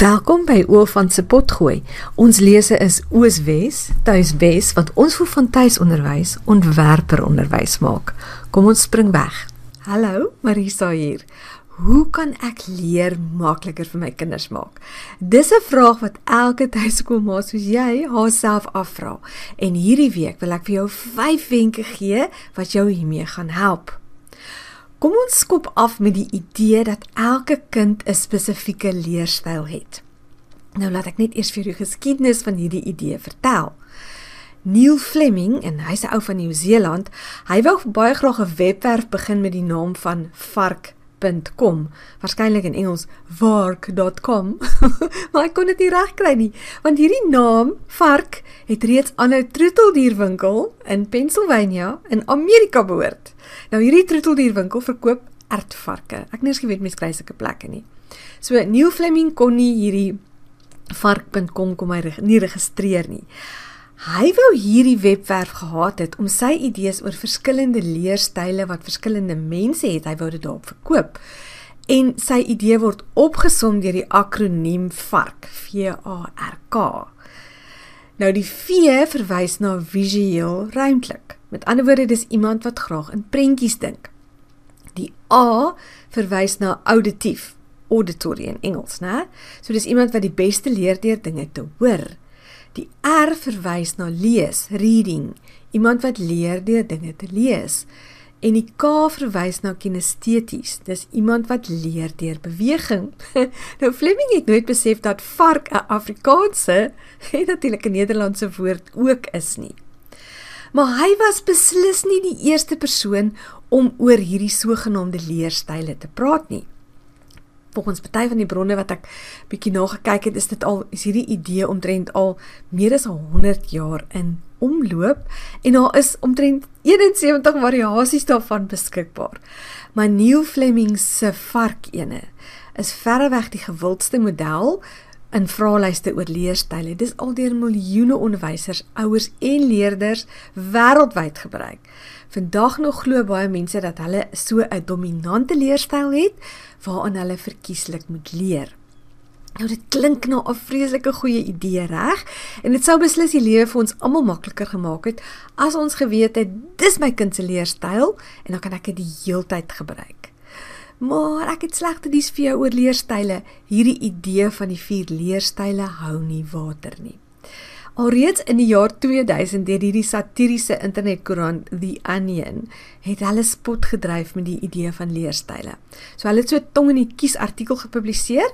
Welkom by Oofan se potgooi. Ons lese is Ooswes, Tuiswes wat ons vir van tuisonderwys ontwerper onderwys maak. Kom ons spring weg. Hallo, Marisa hier. Hoe kan ek leer makliker vir my kinders maak? Dis 'n vraag wat elke tuiskoolma soos jy haarself afvra. En hierdie week wil ek vir jou 5 wenke gee wat jou hiermee gaan help. Kom ons skop af met die idee dat elke kind 'n spesifieke leerstyl het. Nou laat ek net eers vir jou geskiedenis van hierdie idee vertel. Neil Fleming en hy's 'n ou van Nieu-Seeland, hy wou baie graag 'n webwerf begin met die naam van vark.com, waarskynlik in Engels vark.com, maar hy kon dit nie regkry nie, want hierdie naam vark het reeds aan 'n troeteldierwinkel in Pennsylvania in Amerika behoort. Nou hierdie troeteldierwinkel verkoop ertvarke. Ek nie eens geweet mense kry sulke plekke nie. So Neil Fleming kon nie hierdie vark.com kom hy nie registreer nie. Hy wou hierdie webwerf gehad het om sy idees oor verskillende leerstyle wat verskillende mense het, hy wou dit daarop verkoop. En sy idee word opgesom deur die akroniem VARK, V A R K. Nou die V verwys na visueel ruimtelik. Met ander woorde, dis iemand wat graag in prentjies dink. Die A verwys na auditief, auditory in Engels, né? So dis iemand wat die beste leer deur dinge te hoor. Die R verwys na lees, reading, iemand wat leer deur dinge te lees. En die K verwys na kinesteties. Dis iemand wat leer deur beweging. nou Fleming het nooit besef dat vark 'n Afrikaanse en natuurlik 'n Nederlandse woord ook is nie. Maar hy was beslis nie die eerste persoon om oor hierdie sogenaamde leerstyle te praat nie. Volgens party van die bronne wat ek bietjie nagekyk het, is dit al is hierdie idee omtrent al meer as 100 jaar in omloop en daar is omtrent 71 variasies daarvan beskikbaar. Maar Neil Fleming se varkene is verreweg die gewildste model in vraelyste oor leerstyle. Dis al deur miljoene onderwysers, ouers en leerders wêreldwyd gebruik. Vandag nog glo baie mense dat hulle so 'n dominante leerstyl het waaraan hulle verkieslik moet leer. Nou dit klink na 'n vreeslike goeie idee, reg? En dit sou beslis die lewe vir ons almal makliker gemaak het as ons geweet het dis my kind se leerstyl en dan kan ek dit die heeltyd gebruik. Maar ek het slegte nuus vir jou oor leerstyle. Hierdie idee van die vier leerstyle hou nie water nie. Alreeds in die jaar 2000 deur hierdie satiriese internetkoerant The Onion het hulle spot gedryf met die idee van leerstyle. So hulle het so tong in die kies artikel gepubliseer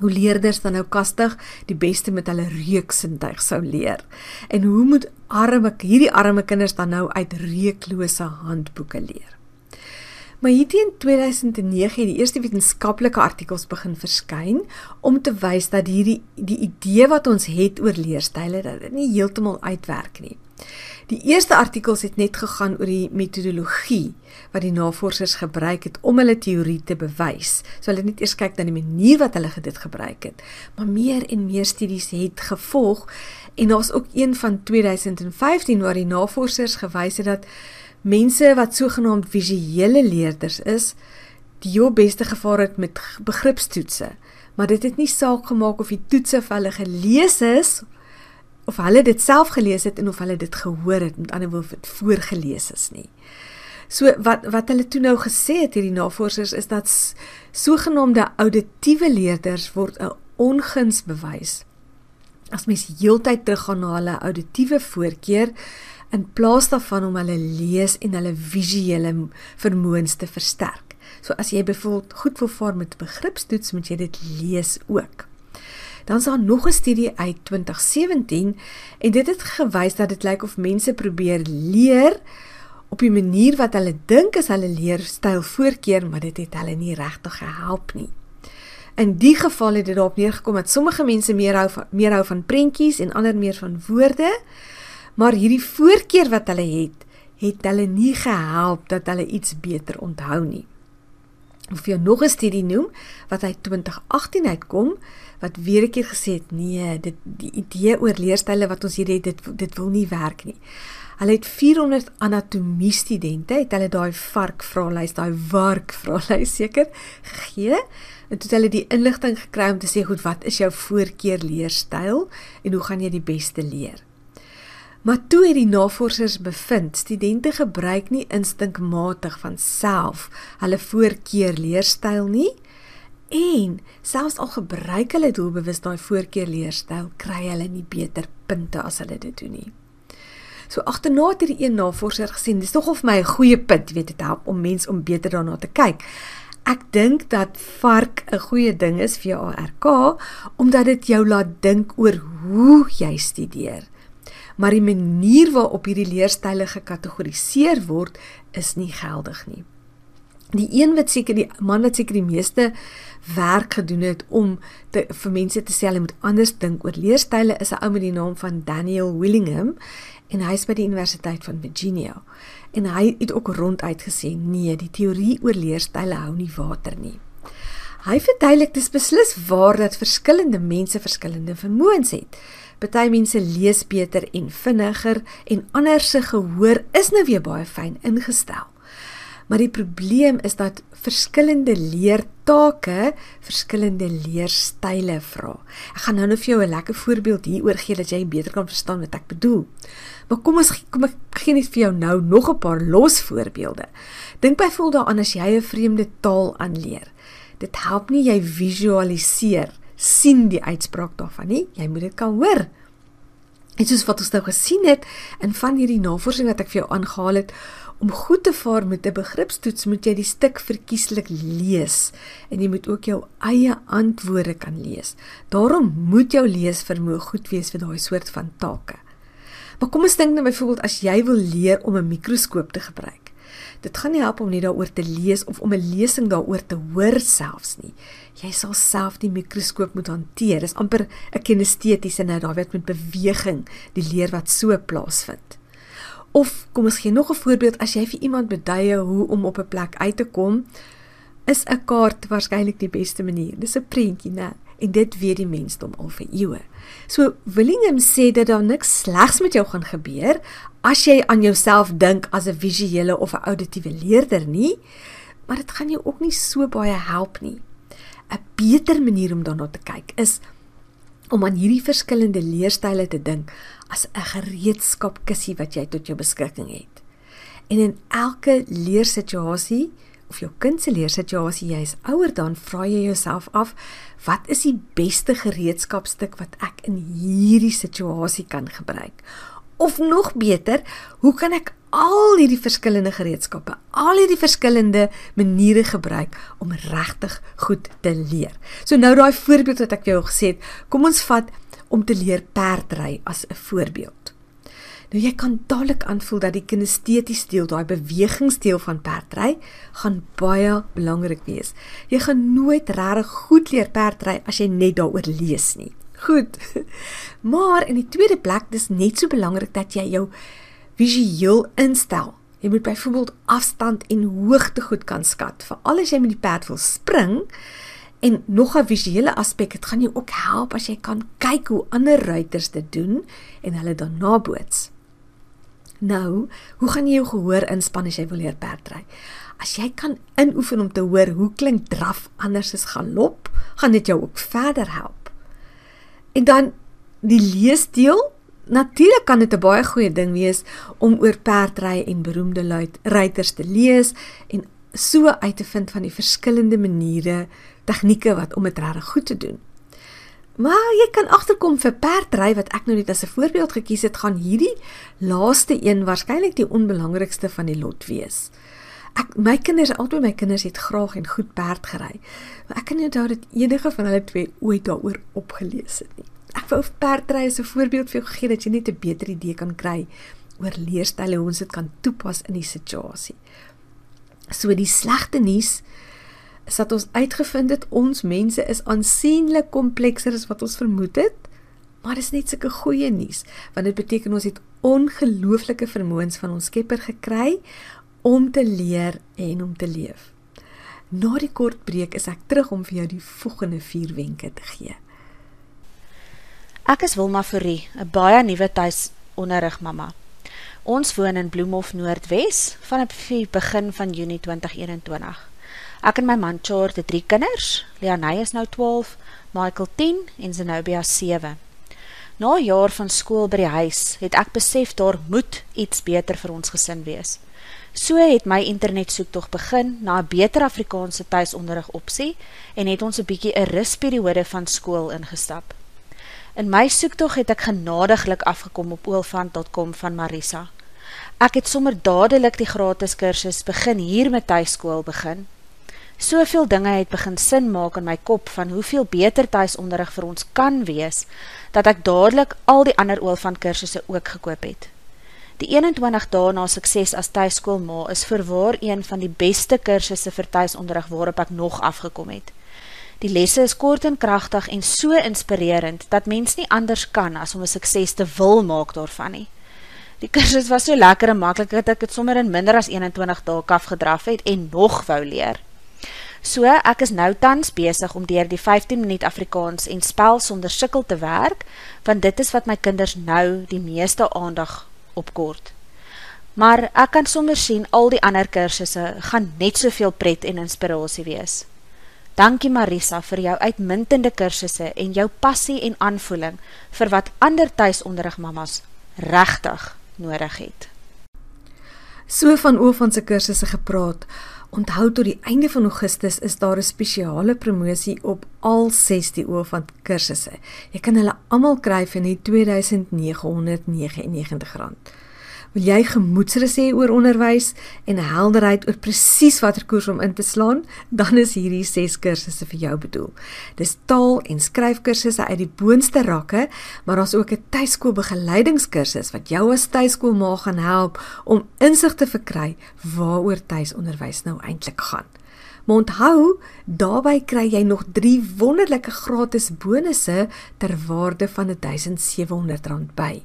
hoe leerders dan nou kastig die beste met hulle reuksintuig sou leer en hoe moet arme hierdie arme kinders dan nou uit reuklose handboeke leer. Maar hier teen 2009 het die eerste wetenskaplike artikels begin verskyn om te wys dat hierdie die idee wat ons het oor leerstyle dat dit nie heeltemal uitwerk nie. Die eerste artikels het net gegaan oor die metodologie wat die navorsers gebruik het om hulle teorie te bewys. So hulle het net eers kyk na die manier wat hulle dit gebruik het. Maar meer en meer studies het gevolg en daar's ook een van 2015 waar die navorsers gewys het dat mense wat sogenaamd visuele leerders is, die jou beste gevaar het met begripstoetse, maar dit het nie saak gemaak of die toetse vir hulle gelees is of hulle dit self gelees het en of hulle dit gehoor het, met ander woorde dit voorgeles is nie. So wat wat hulle toe nou gesê het hierdie navorsers is dat sogenaamde auditiewe leerders word 'n onguns bewys. As mens heeltyd teruggaan na hulle auditiewe voorkeur, in plaas daarvan om hulle lees en hulle visuele vermoëns te versterk. So as jy byvoorbeeld goed voorvaar met begripstoets, moet jy dit lees ook. Dan is daar nog 'n studie uit 2017 en dit het gewys dat dit lyk of mense probeer leer op 'n manier wat hulle dink is hulle leerstyl voorkeur, maar dit het hulle nie regtig gehelp nie. In die geval het dit daarop neergekom dat sommige mense meer hou van meer hou van prentjies en ander meer van woorde maar hierdie voorkeur wat hulle het, het hulle nie gehelp dat hulle iets beter onthou nie. Of jou nog 'n studie noem wat uit 2018 uitkom wat weer 'n keer gesê het nee, dit die idee oor leerstyle wat ons hier het, dit dit wil nie werk nie. Hulle het 400 anatomie studente, het hulle daai vark vraelys, daai vark vraelys seker gegee en toe het hulle die inligting gekry om te sê goed, wat is jou voorkeur leerstyl en hoe gaan jy die beste leer? Maar toe het die navorsers bevind, studente gebruik nie instinkmatig van self hulle voorkeur leerstyl nie en selfs al gebruik hulle doelbewus daai voorkeur leerstyl, kry hulle nie beter punte as hulle dit doen nie. So agterna het hierdie een navorser gesien, dis tog of my 'n goeie punt, weet dit help om mens om beter daarna te kyk. Ek dink dat vark 'n goeie ding is vir jou ARK omdat dit jou laat dink oor hoe jy studeer maar die manier waarop hierdie leerstyle gekategoriseer word is nie geldig nie. Die een wat seker die man wat seker die meeste werk gedoen het om te, vir mense te sê hulle moet anders dink oor leerstyle is 'n ou met die naam van Daniel Willingham en hy is by die Universiteit van Virginia. En hy het ook ronduit gesê nee, die teorie oor leerstyle hou nie water nie. Hy verduidelik dis beslis waar dat verskillende mense verskillende vermoëns het. Party mense lees beter en vinniger en ander se gehoor is nou weer baie fyn ingestel. Maar die probleem is dat verskillende leertake verskillende leerstyle vra. Ek gaan nou net vir jou 'n lekker voorbeeld hieroor gee dat jy beter kan verstaan wat ek bedoel. Maar kom ons kom ek gee net vir jou nou nog 'n paar los voorbeelde. Dink byvoorbeeld daaraan as jy 'n vreemde taal aanleer. Dit help nie jy visualiseer sien die uitspraak daarvan nie. Jy moet dit kan hoor. En soos wat ons nou gesien het in van hierdie navorsing wat ek vir jou aangehaal het, om goed te vaar met 'n begripstoets moet jy die stuk verkieslik lees en jy moet ook jou eie antwoorde kan lees. Daarom moet jou leesvermoë goed wees vir daai soort van take. Maar kom ons dink nou byvoorbeeld as jy wil leer om 'n mikroskoop te gebruik. Dit gaan nie help om net daaroor te lees of om 'n lesing daaroor te hoor selfs nie. Jy sal self die mikroskoop moet hanteer. Dis amper 'n kinestetiese nou daar word met beweging die leer wat so plaasvind. Of kom ons gee nog 'n voorbeeld as jy vir iemand beduie hoe om op 'n plek uit te kom, is 'n kaart waarskynlik die beste manier. Dis 'n prentjie, né? En dit weet die mensdom al vir eeue. So Willingham sê dat daar niks slegs met jou gaan gebeur as jy aan jouself dink as 'n visuele of 'n auditiewe leerder nie, maar dit gaan jou ook nie so baie help nie. 'n Beter manier om daarna te kyk is om aan hierdie verskillende leerstyle te dink as 'n gereedskapkissie wat jy tot jou beskikking het. En in elke leersituasie of jou kind se leersituasie jy is ouer dan vra jy jouself af wat is die beste gereedskapstuk wat ek in hierdie situasie kan gebruik Of nog beter, hoe kan ek al hierdie verskillende gereedskappe, al hierdie verskillende maniere gebruik om regtig goed te leer. So nou daai voorbeeld wat ek jou gesê het, kom ons vat om te leer perdry as 'n voorbeeld. Nou jy kan dadelik aanvoel dat die kinestetiese deel, daai bewegingsdeel van perdry, gaan baie belangrik wees. Jy gaan nooit regtig goed leer perdry as jy net daaroor lees nie. Goed. Maar in die tweede plek dis net so belangrik dat jy jou visueel instel. Jy moet byvoorbeeld afstand en hoogte goed kan skat. Veral as jy met die perd wil spring en nog 'n visuele aspek, dit gaan jou ook help as jy kan kyk hoe ander ruiters dit doen en hulle dan naboots. Nou, hoe gaan jy jou gehoor inspann as jy wil leer perdry? As jy kan inoefen om te hoor hoe klink draf anders as galop, gaan dit jou ook verder help. En dan die leesdeel. Natuurlik kan dit 'n baie goeie ding wees om oor perdry en beroemde ruiters te lees en so uit te vind van die verskillende maniere, tegnieke wat om dit reg goed te doen. Maar jy kan agterkom vir perdry wat ek nou net as 'n voorbeeld gekies het, gaan hierdie laaste een waarskynlik die onbelangrikste van die lot wees. Ek my kinders, albei my kinders het graag en goed perd gery. Maar ek kan nie onthou dat enige van hulle twee ooit daaroor opgelees het nie. Ek wou perdry as 'n voorbeeld vir jou gegee dat jy net 'n beter idee kan kry oor leerstyle hoe ons dit kan toepas in die situasie. So die slegte nuus is dat ons uitgevind het ons mense is aansienlik komplekser as wat ons vermoed het. Maar dis net sulke goeie nuus want dit beteken ons het ongelooflike vermoëns van ons Skepper gekry om te leer en om te leef. Na die kort breek is ek terug om vir jou die volgende 4 wenke te gee. Ek is Wilma Fourie, 'n baie nuwe tuisonderrig mamma. Ons woon in Bloemhof Noordwes vanaf die begin van Junie 2021. Ek en my man Char het drie kinders. Leanay is nou 12, Michael 10 en Zenobia 7. Na 'n jaar van skool by die huis, het ek besef daar moet iets beter vir ons gesin wees. So het my internet soektog begin na 'n beter Afrikaanse tuisonderrig opsie en het ons 'n bietjie 'n rusperiode van skool ingestap. In my soektog het ek genadiglik afgekom op oolfant.com van Marisa. Ek het sommer dadelik die gratis kursus begin hier met tuiskool begin Soveel dinge het begin sin maak in my kop van hoeveel beter thuisonderrig vir ons kan wees, dat ek dadelijk al die ander oolfand kursusse ook gekoop het. Die 21 dae na sukses as thuiskoolma is verwaar een van die beste kursusse vir thuisonderrig waarop ek nog afgekom het. Die lesse is kort en krachtig en so inspirerend, dat mens nie anders kan as om een sukses te wil maak daarvan nie. Die kursus was so lekker en makkelijk dat ek het sommer in minder as 21 dae afgedraf het en nog wou leer. So, ek is nou tans bezig om dier die 15 minuut Afrikaans en spel sonder sikkel te werk, want dit is wat my kinders nou die meeste aandag opkoort. Maar ek kan sommer sien, al die ander kursusse gaan net soveel pret en inspiratie wees. Dankie Marisa vir jou uitmuntende kursusse en jou passie en aanvoeling vir wat ander thuisonderrig mamas rechtig nodig het. So van Oofandse kursusse gepraat, Onthou tot die einde van Augustus is daar 'n spesiale promosie op al 6 die oë van kursusse. Jy kan hulle almal kry vir net R2999. Wil jy gemoedsrus hê oor onderwys en helderheid oor presies watter koers om in te slaan, dan is hierdie 6 kursusse vir jou bedoel. Dis taal- en skryfkursusse uit die boonste rakke, maar daar's ook 'n tuiskoolbegeleidingskursus wat jou as tuiskoolma gaan help om insig te verkry waaroor tuisonderwys nou eintlik gaan. Maar onthou, daarbey kry jy nog 3 wonderlike gratis bonusse ter waarde van R1700 by.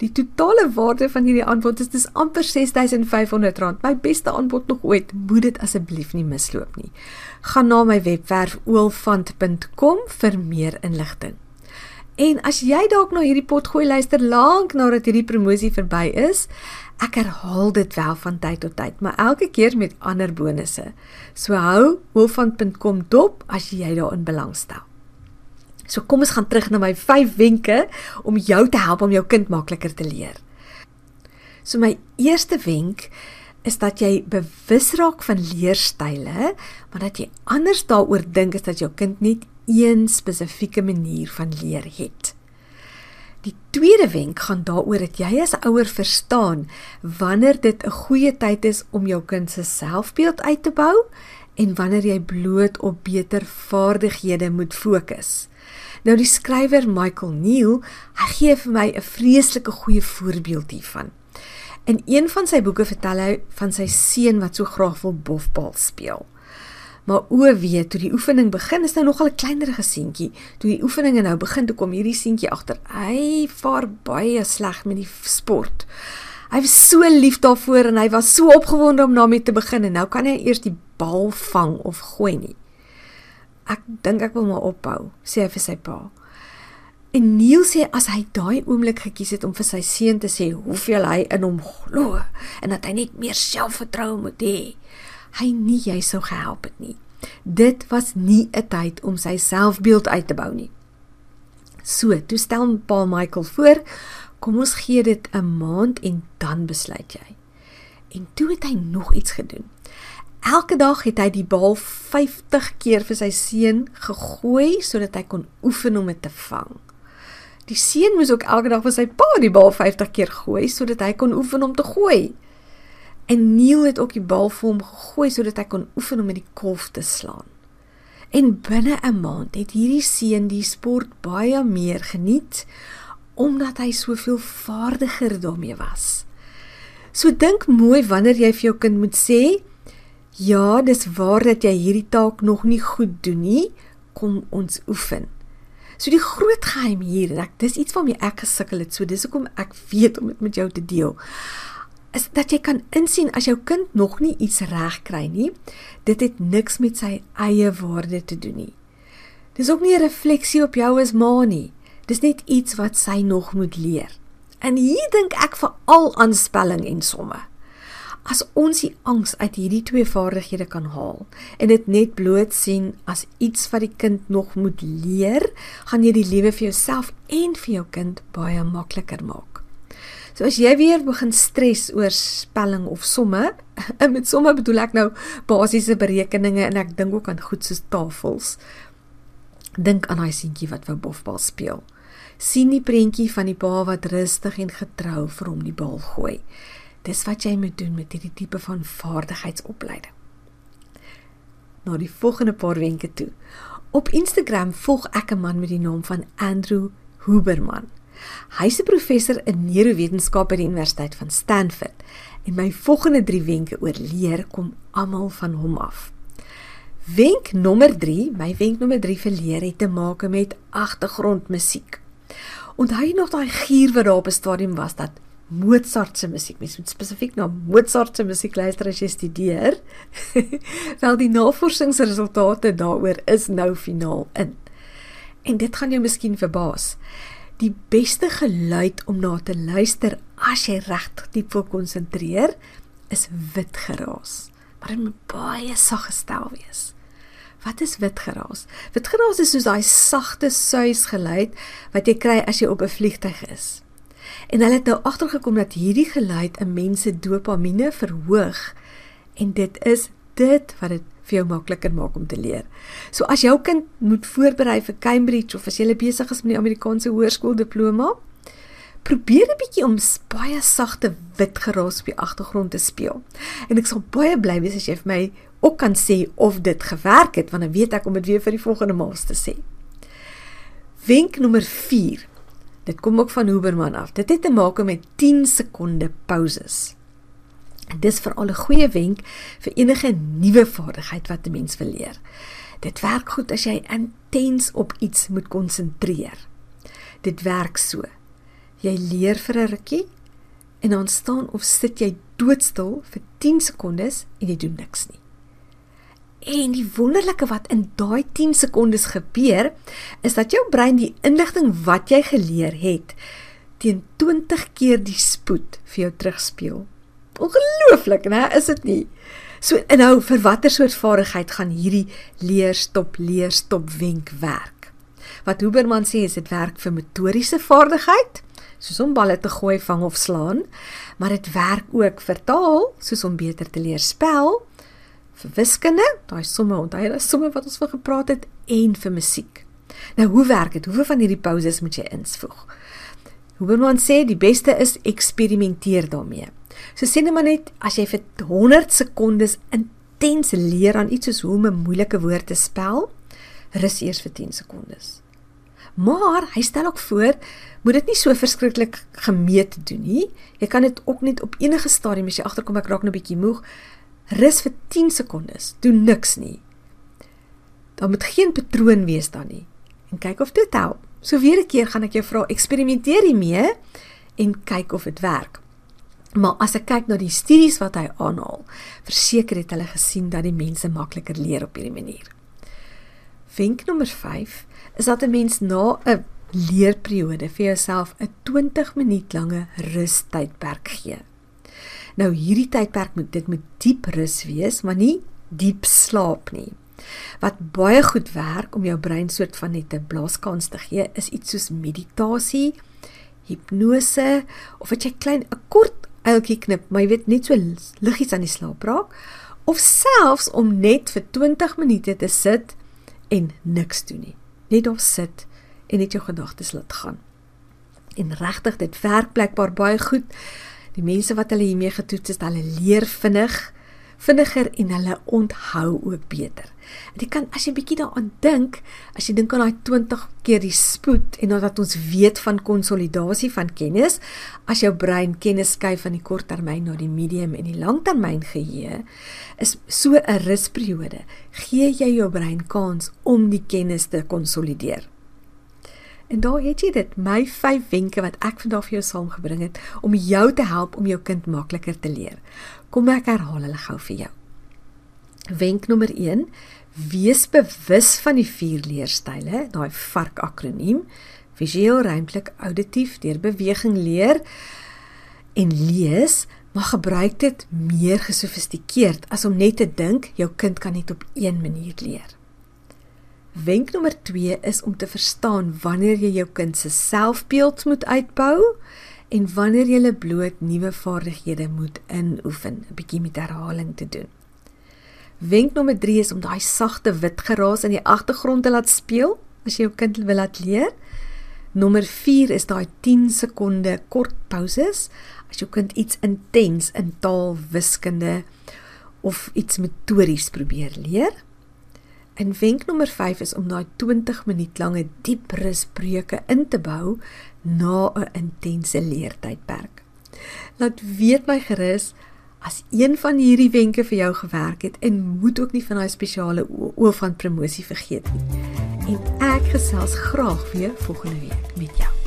Die totale waarde van hierdie aanbod is dis amper R6500. My beste aanbod nog ooit. Moet dit asseblief nie misloop nie. Gaan na my webwerf oolfant.com vir meer inligting. En as jy dalk na hierdie pot gooi luister lank nadat hierdie promosie verby is, ek herhaal dit wel van tyd tot tyd, maar elke keer met ander bonusse. So hou oolfant.com dop as jy daarin belangstel. So kom ons gaan terug na my 5 wenke om jou te help om jou kind makliker te leer. So my eerste wenk is dat jy bewus raak van leerstyle, maar dat jy anders daaroor dink as dat jou kind net een spesifieke manier van leer het. Die tweede wenk gaan daaroor dat jy as ouer verstaan wanneer dit 'n goeie tyd is om jou kind se selfbeeld uit te bou en wanneer jy bloot op beter vaardighede moet fokus. Nou die skrywer Michael Neal, hy gee vir my 'n vreeslike goeie voorbeeld hiervan. In een van sy boeke vertel hy van sy seun wat so graag wil bofbal speel. Maar o wee, toe die oefening begin, is nou nogal 'n kleinerige seentjie. Toe die oefeninge nou begin te kom, hierdie seentjie agter, hy vaar baie sleg met die sport. Hy was so lief daarvoor en hy was so opgewonde om daarmee te begin en nou kan hy eers die bal vang of gooi nie ek dink ek wil maar ophou, sê hy vir sy pa. En Neil sê as hy daai oomblik gekies het om vir sy seun te sê hoeveel hy in hom glo en dat hy net meer selfvertroue moet hê, hy nie jy sou gehelp het nie. Dit was nie 'n tyd om sy selfbeeld uit te bou nie. So, toe stel Paul Michael voor, kom ons gee dit 'n maand en dan besluit jy. En toe het hy nog iets gedoen. Elke dag het hy die bal 50 keer vir sy seun gegooi sodat hy kon oefen om dit te vang. Die seun moes ook elke dag vir sy pa die bal 50 keer gooi sodat hy kon oefen om te gooi. En Neil het ook die bal vir hom gegooi sodat hy kon oefen om met die kolf te slaan. En binne 'n maand het hierdie seun die sport baie meer geniet omdat hy soveel vaardiger daarmee was. So dink mooi wanneer jy vir jou kind moet sê Ja, dis waar dat jy hierdie taak nog nie goed doen nie. Kom ons oefen. So die groot geheim hier, ek dis iets waarmee ek gesukkel het. So dis hoekom ek weet om dit met jou te deel. is dat jy kan insien as jou kind nog nie iets reg kry nie, dit het niks met sy eie waarde te doen nie. Dis ook nie 'n refleksie op jou as ma nie. Dis net iets wat sy nog moet leer. En hier dink ek veral aan spelling en somme. As ons die angs uit hierdie twee vaardighede kan haal en dit net bloot sien as iets wat die kind nog moet leer, gaan jy die lewe vir jouself en vir jou kind baie makliker maak. So as jy weer begin stres oor spelling of somme, en met somme bedoel ek nou basiese berekeninge en ek dink ook aan goed soos tafels. Dink aan daai seentjie wat wou bofbal speel. Sien die prentjie van die pa wat rustig en getrou vir hom die bal gooi. Dis wat jy moet doen met hierdie tipe van vaardigheidsopleiding. Na die volgende paar wenke toe. Op Instagram volg ek 'n man met die naam van Andrew Huberman. Hy's 'n professor in neurowetenskap by die Universiteit van Stanford en my volgende 3 wenke oor leer kom almal van hom af. Wenk nommer 3, my wenk nommer 3 vir leer het te maak met agtergrondmusiek. Onthou jy nog daai gier wat daar op 'n stadium was dat Mozart se musiek, mens moet spesifiek na Mozart se musiek luister as jy studeer. Wel die navorsingsresultate daaroor is nou finaal in. En dit gaan jou miskien verbaas. Die beste geluid om na te luister as jy regtig diep wil konsentreer, is wit geraas. Maar dit moet baie sag gestel wees. Wat is wit geraas? Wit geraas is soos daai sagte suis geluid wat jy kry as jy op 'n vliegtyg is. En hulle het nou agtergekom dat hierdie geluid 'n mens se dopamine verhoog en dit is dit wat dit vir jou makliker maak om te leer. So as jou kind moet voorberei vir Cambridge of as jy besig is met die Amerikaanse hoërskool diploma, probeer 'n bietjie om baie sagte wit geraas op die agtergrond te speel. En ek sal baie bly wees as jy vir my ook kan sê of dit gewerk het want dan weet ek om dit weer vir die volgende maal te sê. Wenk nommer Dit kom ook van Huberman af. Dit het te maak met 10 sekonde pauses. Dis veral 'n goeie wenk vir enige nuwe vaardigheid wat 'n mens wil leer. Dit werk goed as jy intens op iets moet konsentreer. Dit werk so. Jy leer vir 'n rukkie en dan staan of sit jy doodstil vir 10 sekondes en jy doen niks nie. En die wonderlike wat in daai 10 sekondes gebeur, is dat jou brein die inligting wat jy geleer het teen 20 keer die spoed vir jou terugspeel. Ongelooflik, né? Is dit nie? So en nou vir watter soort vaardigheid gaan hierdie leer stop leer stop wenk werk? Wat Huberman sê is dit werk vir motoriese vaardigheid, soos om balle te gooi, vang of slaan, maar dit werk ook vir taal, soos om beter te leer spel vir wiskunde, daai somme, onthou jy daai somme wat ons van gepraat het en vir musiek. Nou hoe werk dit? Hoeveel van hierdie pauses moet jy insvoeg? Huberman sê die beste is eksperimenteer daarmee. So sê net maar net as jy vir 100 sekondes intens leer aan iets soos hoe om 'n moeilike woord te spel, rus eers vir 10 sekondes. Maar hy stel ook voor, moet dit nie so verskriklik gemeet doen nie. Jy kan dit ook net op enige stadium as jy agterkom ek raak nou 'n bietjie moeg, Rus vir 10 sekondes, doen niks nie. Daar moet geen patroon wees dan nie. En kyk of dit help. So weer 'n keer gaan ek jou vra, eksperimenteer hiermee en kyk of dit werk. Maar as ek kyk na die studies wat hy aanhaal, verseker het hulle gesien dat die mense makliker leer op hierdie manier. Wenk nommer 5 is dat 'n mens na 'n leerperiode vir jouself 'n 20 minuut lange rustydperk gee. Nou hierdie tydperk moet dit met diep rus wees, maar nie diep slaap nie. Wat baie goed werk om jou brein soort van net 'n blaaskans te gee, is iets soos meditasie, hipnose of wat jy klein 'n kort uiltjie knip, maar jy weet net so liggies aan die slaap raak, of selfs om net vir 20 minute te sit en niks doen nie. Net of sit en net jou gedagtes laat gaan. En regtig, dit werk blykbaar baie goed die mense wat hulle hiermee getoets het, hulle leer vinnig, vinniger en hulle onthou ook beter. En jy kan as jy bietjie daaraan dink, as jy dink aan daai 20 keer die spoed en dat ons weet van konsolidasie van kennis, as jou brein kennis skuif van die korttermyn na die medium en die langtermyn geheue, is so 'n rusperiode. Gee jy jou brein kans om die kennis te konsolideer. En daar het jy dit, my 5 wenke wat ek vandag vir jou saamgebring het om jou te help om jou kind makliker te leer. Kom ek herhaal hulle gou vir jou. Wenk nommer 1: Wees bewus van die vier leerstyle, daai VARK akroniem: visueel, ruimtelik, auditief, deur beweging leer en lees, maar gebruik dit meer gesofistikeerd as om net te dink jou kind kan net op een manier leer. Wenk nommer 2 is om te verstaan wanneer jy jou kind se selfbeeld moet uitbou en wanneer jy bloot nuwe vaardighede moet inoefen, 'n bietjie met herhaling te doen. Wenk nommer 3 is om daai sagte wit geraas in die agtergrond te laat speel as jy jou kind wil laat leer. Nommer 4 is daai 10 sekonde kort pauses as jou kind iets intens in taal, wiskunde of iets metodies probeer leer. En wenk nommer 5 is om daai 20 minuut lange diep rusbreuke in te bou na 'n intense leertydperk. Laat weet my gerus as een van hierdie wenke vir jou gewerk het en moet ook nie van daai spesiale oor van promosie vergeet nie. En ek gesels graag weer volgende week met jou.